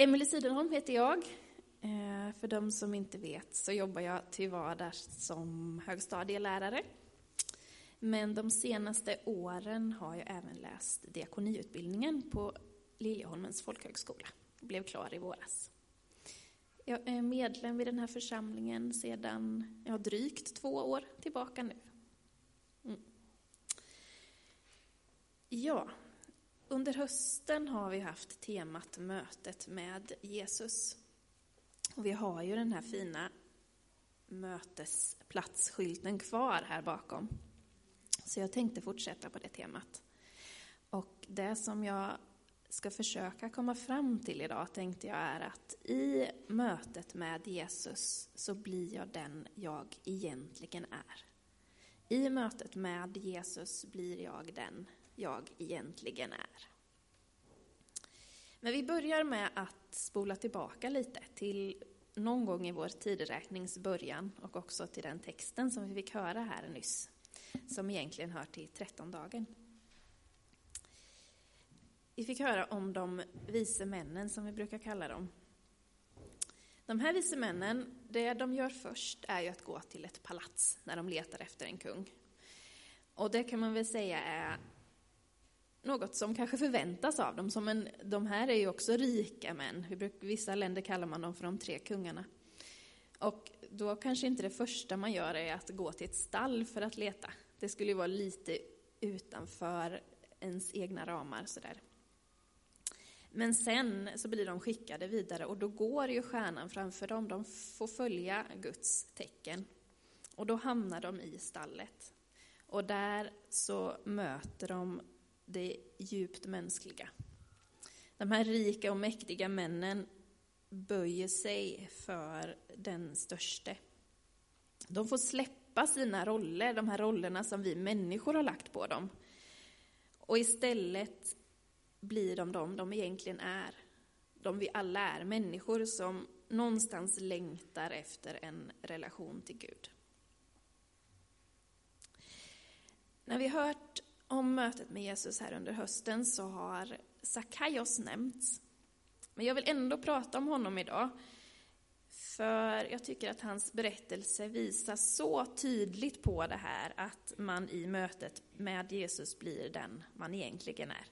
Emelie Sidenholm heter jag. Eh, för de som inte vet så jobbar jag till vardags som högstadielärare. Men de senaste åren har jag även läst diakoniutbildningen på Liljeholmens folkhögskola. Jag blev klar i våras. Jag är medlem i den här församlingen sedan ja, drygt två år tillbaka nu. Mm. Ja, under hösten har vi haft temat Mötet med Jesus. Och vi har ju den här fina mötesplatsskylten kvar här bakom. Så jag tänkte fortsätta på det temat. Och det som jag ska försöka komma fram till idag tänkte jag är att i mötet med Jesus så blir jag den jag egentligen är. I mötet med Jesus blir jag den jag egentligen är. Men vi börjar med att spola tillbaka lite till någon gång i vår tideräknings början och också till den texten som vi fick höra här nyss, som egentligen hör till trettondagen. Vi fick höra om de vise männen, som vi brukar kalla dem. De här vise männen, det de gör först är ju att gå till ett palats när de letar efter en kung. Och det kan man väl säga är något som kanske förväntas av dem. Som en, de här är ju också rika män. I vissa länder kallar man dem för de tre kungarna. Och då kanske inte det första man gör är att gå till ett stall för att leta. Det skulle ju vara lite utanför ens egna ramar. Sådär. Men sen så blir de skickade vidare och då går ju stjärnan framför dem. De får följa Guds tecken. Och då hamnar de i stallet. Och där så möter de det djupt mänskliga. De här rika och mäktiga männen böjer sig för den störste. De får släppa sina roller, de här rollerna som vi människor har lagt på dem. Och istället blir de de de egentligen är. De vi alla är, människor som någonstans längtar efter en relation till Gud. När vi hört om mötet med Jesus här under hösten så har Sakaios nämnts. Men jag vill ändå prata om honom idag. För jag tycker att hans berättelse visar så tydligt på det här att man i mötet med Jesus blir den man egentligen är.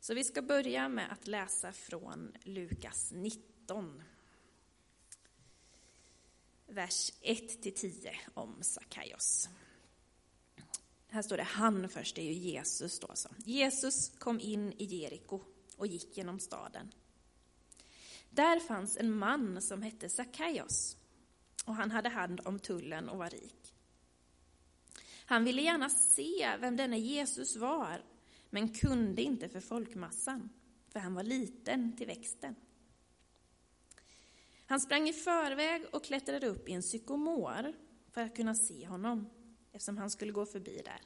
Så vi ska börja med att läsa från Lukas 19. Vers 1-10 om Sakaios. Här står det han först, det är ju Jesus då Så. Jesus kom in i Jeriko och gick genom staden. Där fanns en man som hette Sakaios och han hade hand om tullen och var rik. Han ville gärna se vem denne Jesus var, men kunde inte för folkmassan, för han var liten till växten. Han sprang i förväg och klättrade upp i en sykomor för att kunna se honom eftersom han skulle gå förbi där.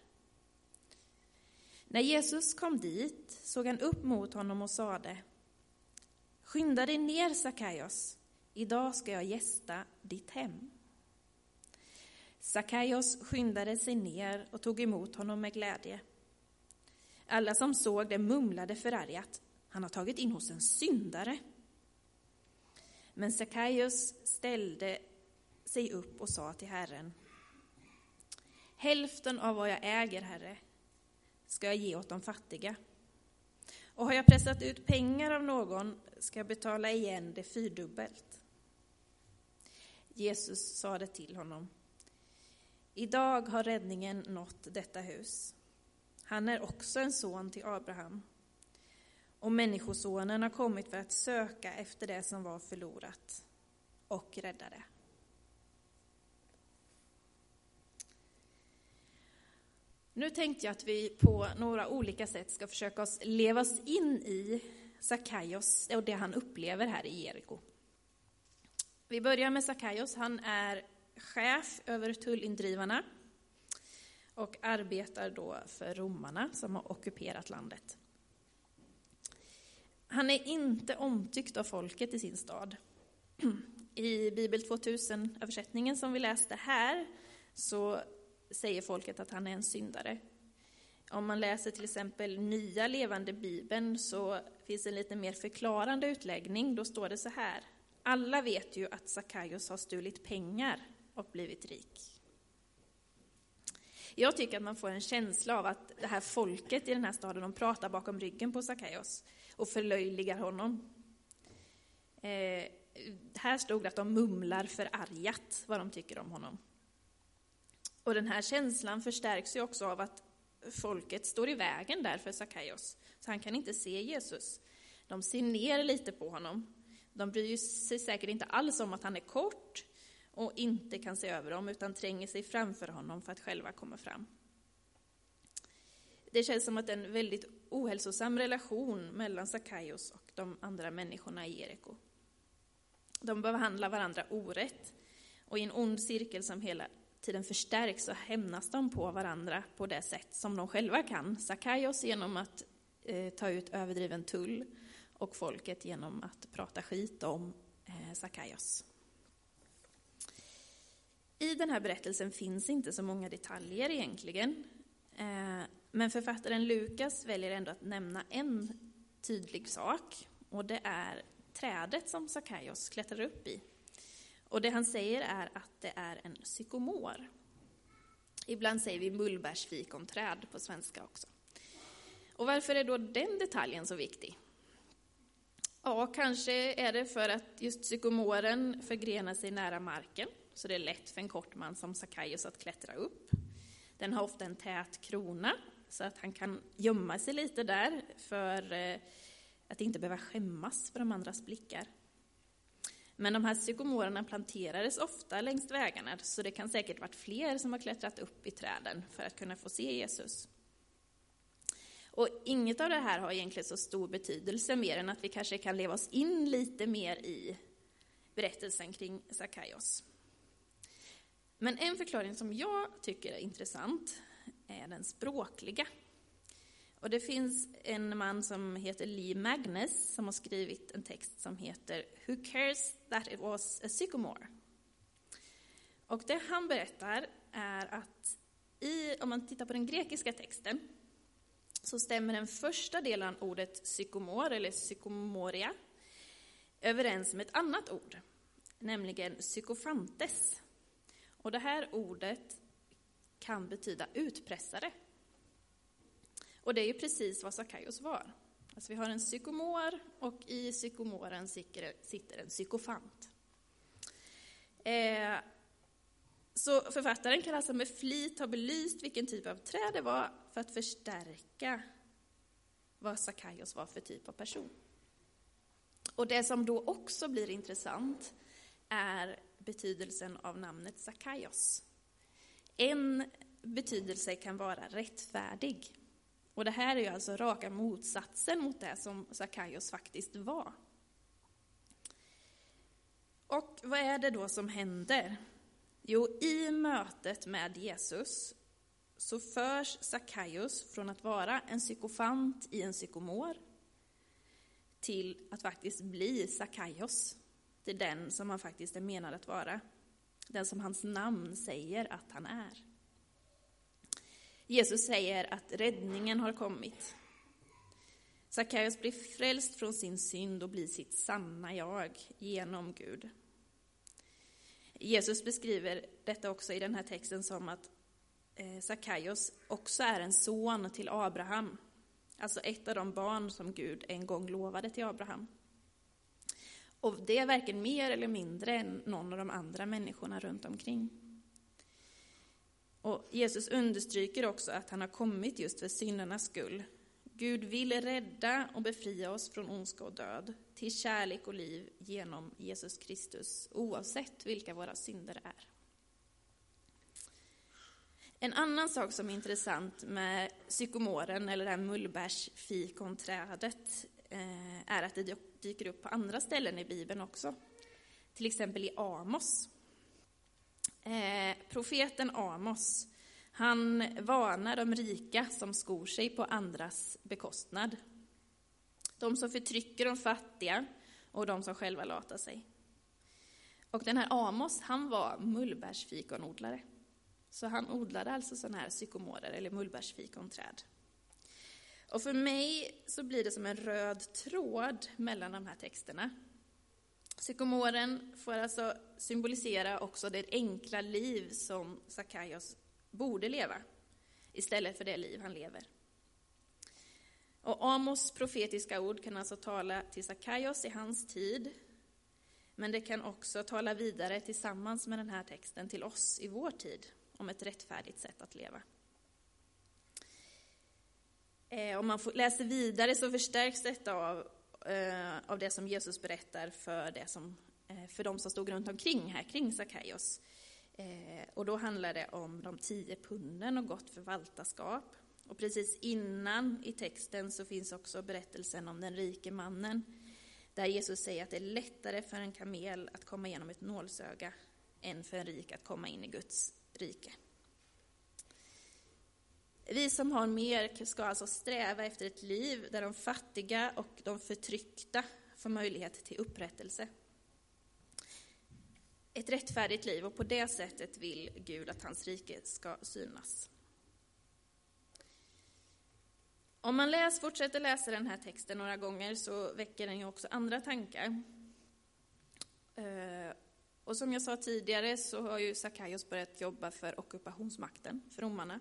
När Jesus kom dit såg han upp mot honom och sade Skynda dig ner, Sakaios, idag ska jag gästa ditt hem. Sakaios skyndade sig ner och tog emot honom med glädje. Alla som såg det mumlade förargat, han har tagit in hos en syndare. Men Sakaios ställde sig upp och sa till Herren, Hälften av vad jag äger, Herre, ska jag ge åt de fattiga. Och har jag pressat ut pengar av någon ska jag betala igen det fyrdubbelt. Jesus sade till honom, idag har räddningen nått detta hus. Han är också en son till Abraham. Och Människosonen har kommit för att söka efter det som var förlorat och rädda det. Nu tänkte jag att vi på några olika sätt ska försöka oss leva oss in i Sakaios och det han upplever här i Jeriko. Vi börjar med Sakaios. Han är chef över tullindrivarna och arbetar då för romarna som har ockuperat landet. Han är inte omtyckt av folket i sin stad. I Bibel 2000-översättningen som vi läste här så säger folket att han är en syndare. Om man läser till exempel Nya levande bibeln så finns en lite mer förklarande utläggning. Då står det så här. Alla vet ju att Sackaios har stulit pengar och blivit rik. Jag tycker att man får en känsla av att det här folket i den här staden, de pratar bakom ryggen på Sackaios och förlöjligar honom. Eh, här stod det att de mumlar förargat vad de tycker om honom. Och den här känslan förstärks ju också av att folket står i vägen där för Sackaios, så han kan inte se Jesus. De ser ner lite på honom. De bryr sig säkert inte alls om att han är kort och inte kan se över dem, utan tränger sig framför honom för att själva komma fram. Det känns som att en väldigt ohälsosam relation mellan Sackaios och de andra människorna i Jeriko. De behandlar varandra orätt och i en ond cirkel som hela tiden förstärks så hämnas de på varandra på det sätt som de själva kan. Sackaios genom att eh, ta ut överdriven tull och folket genom att prata skit om eh, Sackaios. I den här berättelsen finns inte så många detaljer egentligen. Eh, men författaren Lukas väljer ändå att nämna en tydlig sak och det är trädet som Sackaios klättrar upp i. Och det han säger är att det är en sykomor. Ibland säger vi mullbärsfikonträd på svenska också. Och varför är då den detaljen så viktig? Ja, kanske är det för att just sykomoren förgrenar sig nära marken, så det är lätt för en kort man som Sackaios att klättra upp. Den har ofta en tät krona, så att han kan gömma sig lite där för eh, att inte behöva skämmas för de andras blickar. Men de här sykomorerna planterades ofta längs vägarna, så det kan säkert varit fler som har klättrat upp i träden för att kunna få se Jesus. Och inget av det här har egentligen så stor betydelse, mer än att vi kanske kan leva oss in lite mer i berättelsen kring Sackaios. Men en förklaring som jag tycker är intressant är den språkliga. Och det finns en man som heter Lee Magnus som har skrivit en text som heter Who cares that it was a sycamore? Och det han berättar är att i, om man tittar på den grekiska texten så stämmer den första delen av ordet psykomor, eller psykomoria, överens med ett annat ord, nämligen psykofantes. Och det här ordet kan betyda utpressare. Och det är ju precis vad Sackaios var. Alltså vi har en psykomor och i psykomoren sitter en psykofant. Eh, så författaren kan alltså med flit ha belyst vilken typ av träd det var för att förstärka vad Sackaios var för typ av person. Och det som då också blir intressant är betydelsen av namnet Sackaios. En betydelse kan vara rättfärdig. Och det här är ju alltså raka motsatsen mot det som Sackaios faktiskt var. Och vad är det då som händer? Jo, i mötet med Jesus så förs Sackaios från att vara en psykofant i en psykomor till att faktiskt bli Sackaios. Det är den som han faktiskt är menad att vara. Den som hans namn säger att han är. Jesus säger att räddningen har kommit. Sackaios blir frälst från sin synd och blir sitt sanna jag genom Gud. Jesus beskriver detta också i den här texten som att eh, Sackaios också är en son till Abraham. Alltså ett av de barn som Gud en gång lovade till Abraham. Och det är varken mer eller mindre än någon av de andra människorna runt omkring. Och Jesus understryker också att han har kommit just för syndernas skull. Gud vill rädda och befria oss från ondska och död till kärlek och liv genom Jesus Kristus, oavsett vilka våra synder är. En annan sak som är intressant med psykomoren, eller det här mullbärsfikonträdet, eh, är att det dyker upp på andra ställen i Bibeln också. Till exempel i Amos. Eh, profeten Amos, han varnar de rika som skor sig på andras bekostnad. De som förtrycker de fattiga och de som själva latar sig. Och den här Amos, han var mullbärsfikonodlare. Så han odlade alltså sådana här sykomorer eller mullbärsfikonträd. Och för mig så blir det som en röd tråd mellan de här texterna. Sykomoren får alltså symbolisera också det enkla liv som Sakaios borde leva, istället för det liv han lever. Och Amos profetiska ord kan alltså tala till Sakaios i hans tid, men det kan också tala vidare tillsammans med den här texten till oss i vår tid, om ett rättfärdigt sätt att leva. Eh, om man läser vidare så förstärks detta av, Eh, av det som Jesus berättar för, det som, eh, för de som stod runt omkring här, kring Sackaios. Eh, och då handlar det om de tio punden och gott förvaltarskap. Och precis innan i texten så finns också berättelsen om den rike mannen, där Jesus säger att det är lättare för en kamel att komma igenom ett nålsöga än för en rik att komma in i Guds rike. Vi som har mer ska alltså sträva efter ett liv där de fattiga och de förtryckta får möjlighet till upprättelse. Ett rättfärdigt liv och på det sättet vill Gud att hans rike ska synas. Om man läs, fortsätter läsa den här texten några gånger så väcker den ju också andra tankar. Eh, och som jag sa tidigare så har ju Sackaios börjat jobba för ockupationsmakten, för romarna.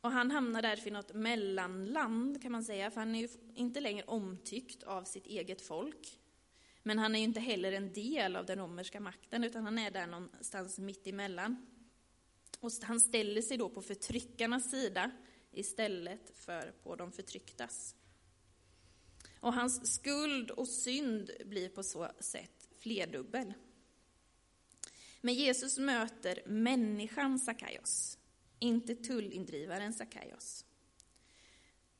Och han hamnar därför i något mellanland kan man säga, för han är ju inte längre omtyckt av sitt eget folk. Men han är ju inte heller en del av den romerska makten, utan han är där någonstans mitt emellan. Och han ställer sig då på förtryckarnas sida istället för på de förtrycktas. Och hans skuld och synd blir på så sätt flerdubbel. Men Jesus möter människan Sakaios, inte tullindrivaren Sakaios.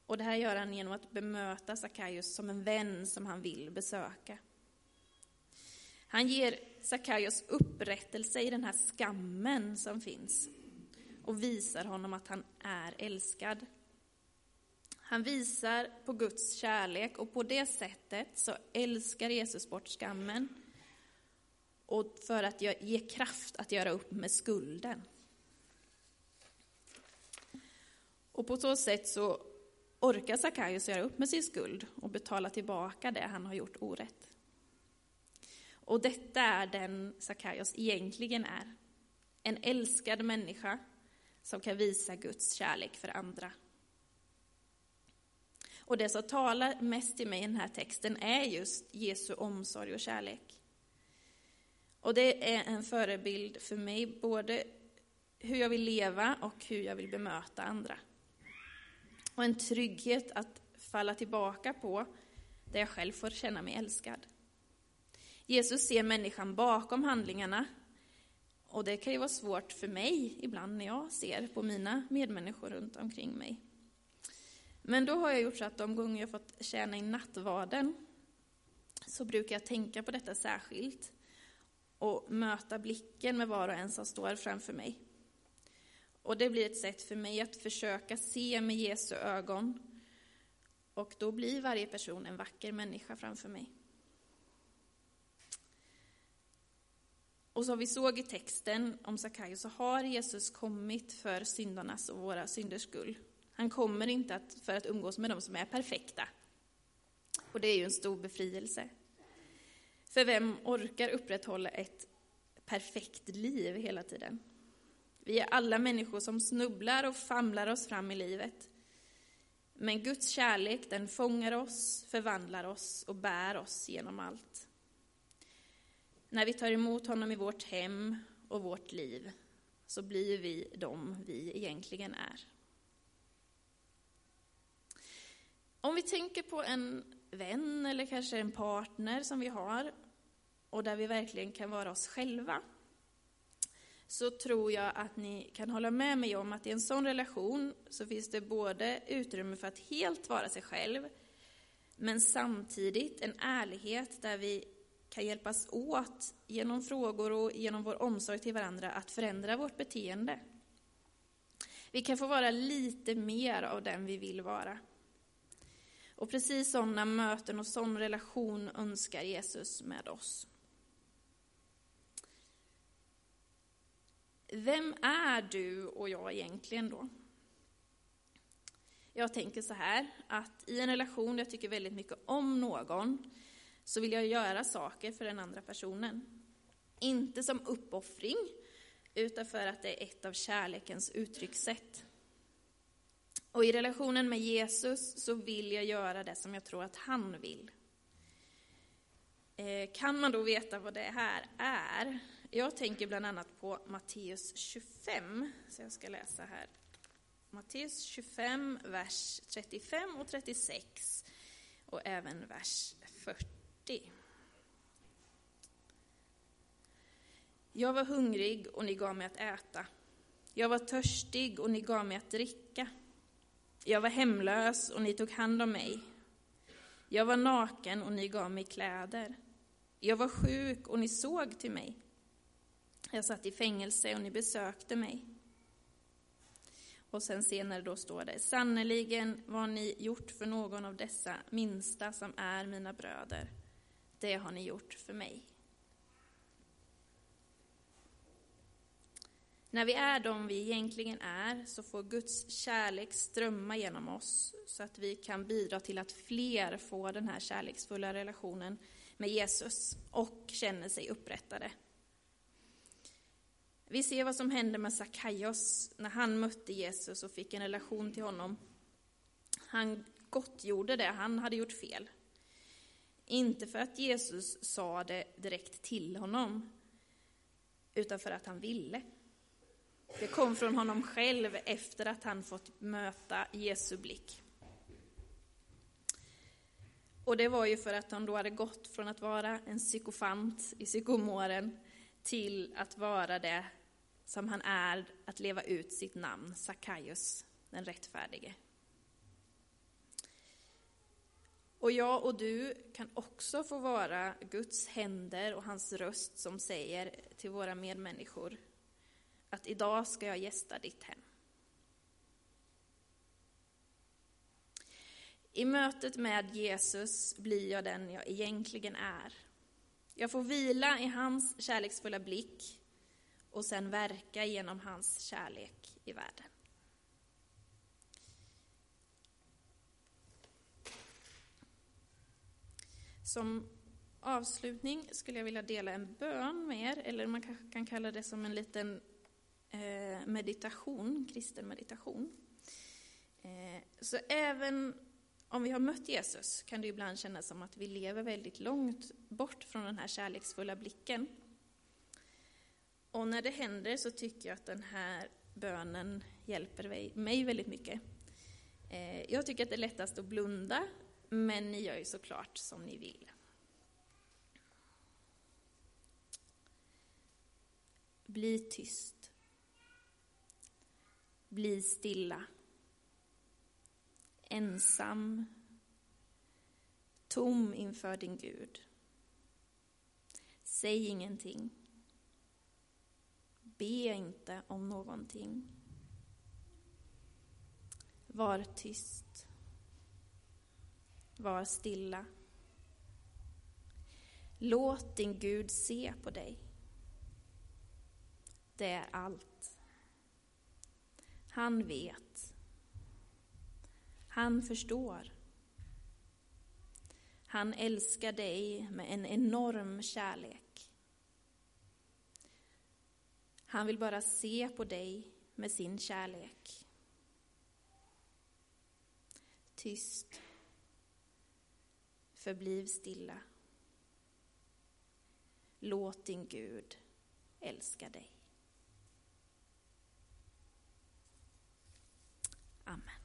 Och det här gör han genom att bemöta Sakaios som en vän som han vill besöka. Han ger Sakaios upprättelse i den här skammen som finns och visar honom att han är älskad. Han visar på Guds kärlek och på det sättet så älskar Jesus bort skammen och för att ge kraft att göra upp med skulden. Och på så sätt så orkar Sackaios göra upp med sin skuld och betala tillbaka det han har gjort orätt. Och detta är den Sackaios egentligen är. En älskad människa som kan visa Guds kärlek för andra. Och det som talar mest till mig i den här texten är just Jesu omsorg och kärlek. Och det är en förebild för mig, både hur jag vill leva och hur jag vill bemöta andra. Och en trygghet att falla tillbaka på, där jag själv får känna mig älskad. Jesus ser människan bakom handlingarna och det kan ju vara svårt för mig ibland när jag ser på mina medmänniskor runt omkring mig. Men då har jag gjort så att de gånger jag fått tjäna i nattvarden så brukar jag tänka på detta särskilt och möta blicken med var och en som står framför mig. Och det blir ett sätt för mig att försöka se med Jesu ögon och då blir varje person en vacker människa framför mig. Och som vi såg i texten om Sackaios så har Jesus kommit för syndarnas och våra synders skull. Han kommer inte att, för att umgås med de som är perfekta. Och det är ju en stor befrielse. För vem orkar upprätthålla ett perfekt liv hela tiden? Vi är alla människor som snubblar och famlar oss fram i livet. Men Guds kärlek, den fångar oss, förvandlar oss och bär oss genom allt. När vi tar emot honom i vårt hem och vårt liv så blir vi de vi egentligen är. Om vi tänker på en vän eller kanske en partner som vi har och där vi verkligen kan vara oss själva så tror jag att ni kan hålla med mig om att i en sån relation så finns det både utrymme för att helt vara sig själv men samtidigt en ärlighet där vi kan hjälpas åt genom frågor och genom vår omsorg till varandra att förändra vårt beteende. Vi kan få vara lite mer av den vi vill vara. Och precis sådana möten och sån relation önskar Jesus med oss. Vem är du och jag egentligen då? Jag tänker så här, att i en relation där jag tycker väldigt mycket om någon, så vill jag göra saker för den andra personen. Inte som uppoffring, utan för att det är ett av kärlekens uttryckssätt. Och i relationen med Jesus så vill jag göra det som jag tror att han vill. Eh, kan man då veta vad det här är? Jag tänker bland annat på Matteus 25, så jag ska läsa här. Matteus 25, vers 35 och 36 och även vers 40. Jag var hungrig och ni gav mig att äta. Jag var törstig och ni gav mig att dricka. Jag var hemlös och ni tog hand om mig. Jag var naken och ni gav mig kläder. Jag var sjuk och ni såg till mig. Jag satt i fängelse och ni besökte mig. Och sen senare då står det, sannerligen vad ni gjort för någon av dessa minsta som är mina bröder, det har ni gjort för mig. När vi är de vi egentligen är så får Guds kärlek strömma genom oss så att vi kan bidra till att fler får den här kärleksfulla relationen med Jesus och känner sig upprättade. Vi ser vad som hände med Sackaios när han mötte Jesus och fick en relation till honom. Han gottgjorde det, han hade gjort fel. Inte för att Jesus sa det direkt till honom, utan för att han ville. Det kom från honom själv efter att han fått möta Jesu blick. Och det var ju för att han då hade gått från att vara en psykofant i psykomoren till att vara det som han är, att leva ut sitt namn, Sackaios, den rättfärdige. Och jag och du kan också få vara Guds händer och hans röst som säger till våra medmänniskor att idag ska jag gästa ditt hem. I mötet med Jesus blir jag den jag egentligen är. Jag får vila i hans kärleksfulla blick och sen verka genom hans kärlek i världen. Som avslutning skulle jag vilja dela en bön med er, eller man kanske kan kalla det som en liten eh, meditation, kristen meditation. Eh, så även om vi har mött Jesus kan det ibland kännas som att vi lever väldigt långt bort från den här kärleksfulla blicken. Och när det händer så tycker jag att den här bönen hjälper mig väldigt mycket. Eh, jag tycker att det är lättast att blunda, men ni gör ju såklart som ni vill. Bli tyst. Bli stilla. Ensam. Tom inför din Gud. Säg ingenting. Be inte om någonting. Var tyst. Var stilla. Låt din Gud se på dig. Det är allt. Han vet. Han förstår. Han älskar dig med en enorm kärlek. Han vill bara se på dig med sin kärlek. Tyst. Förbliv stilla. Låt din Gud älska dig. Amen.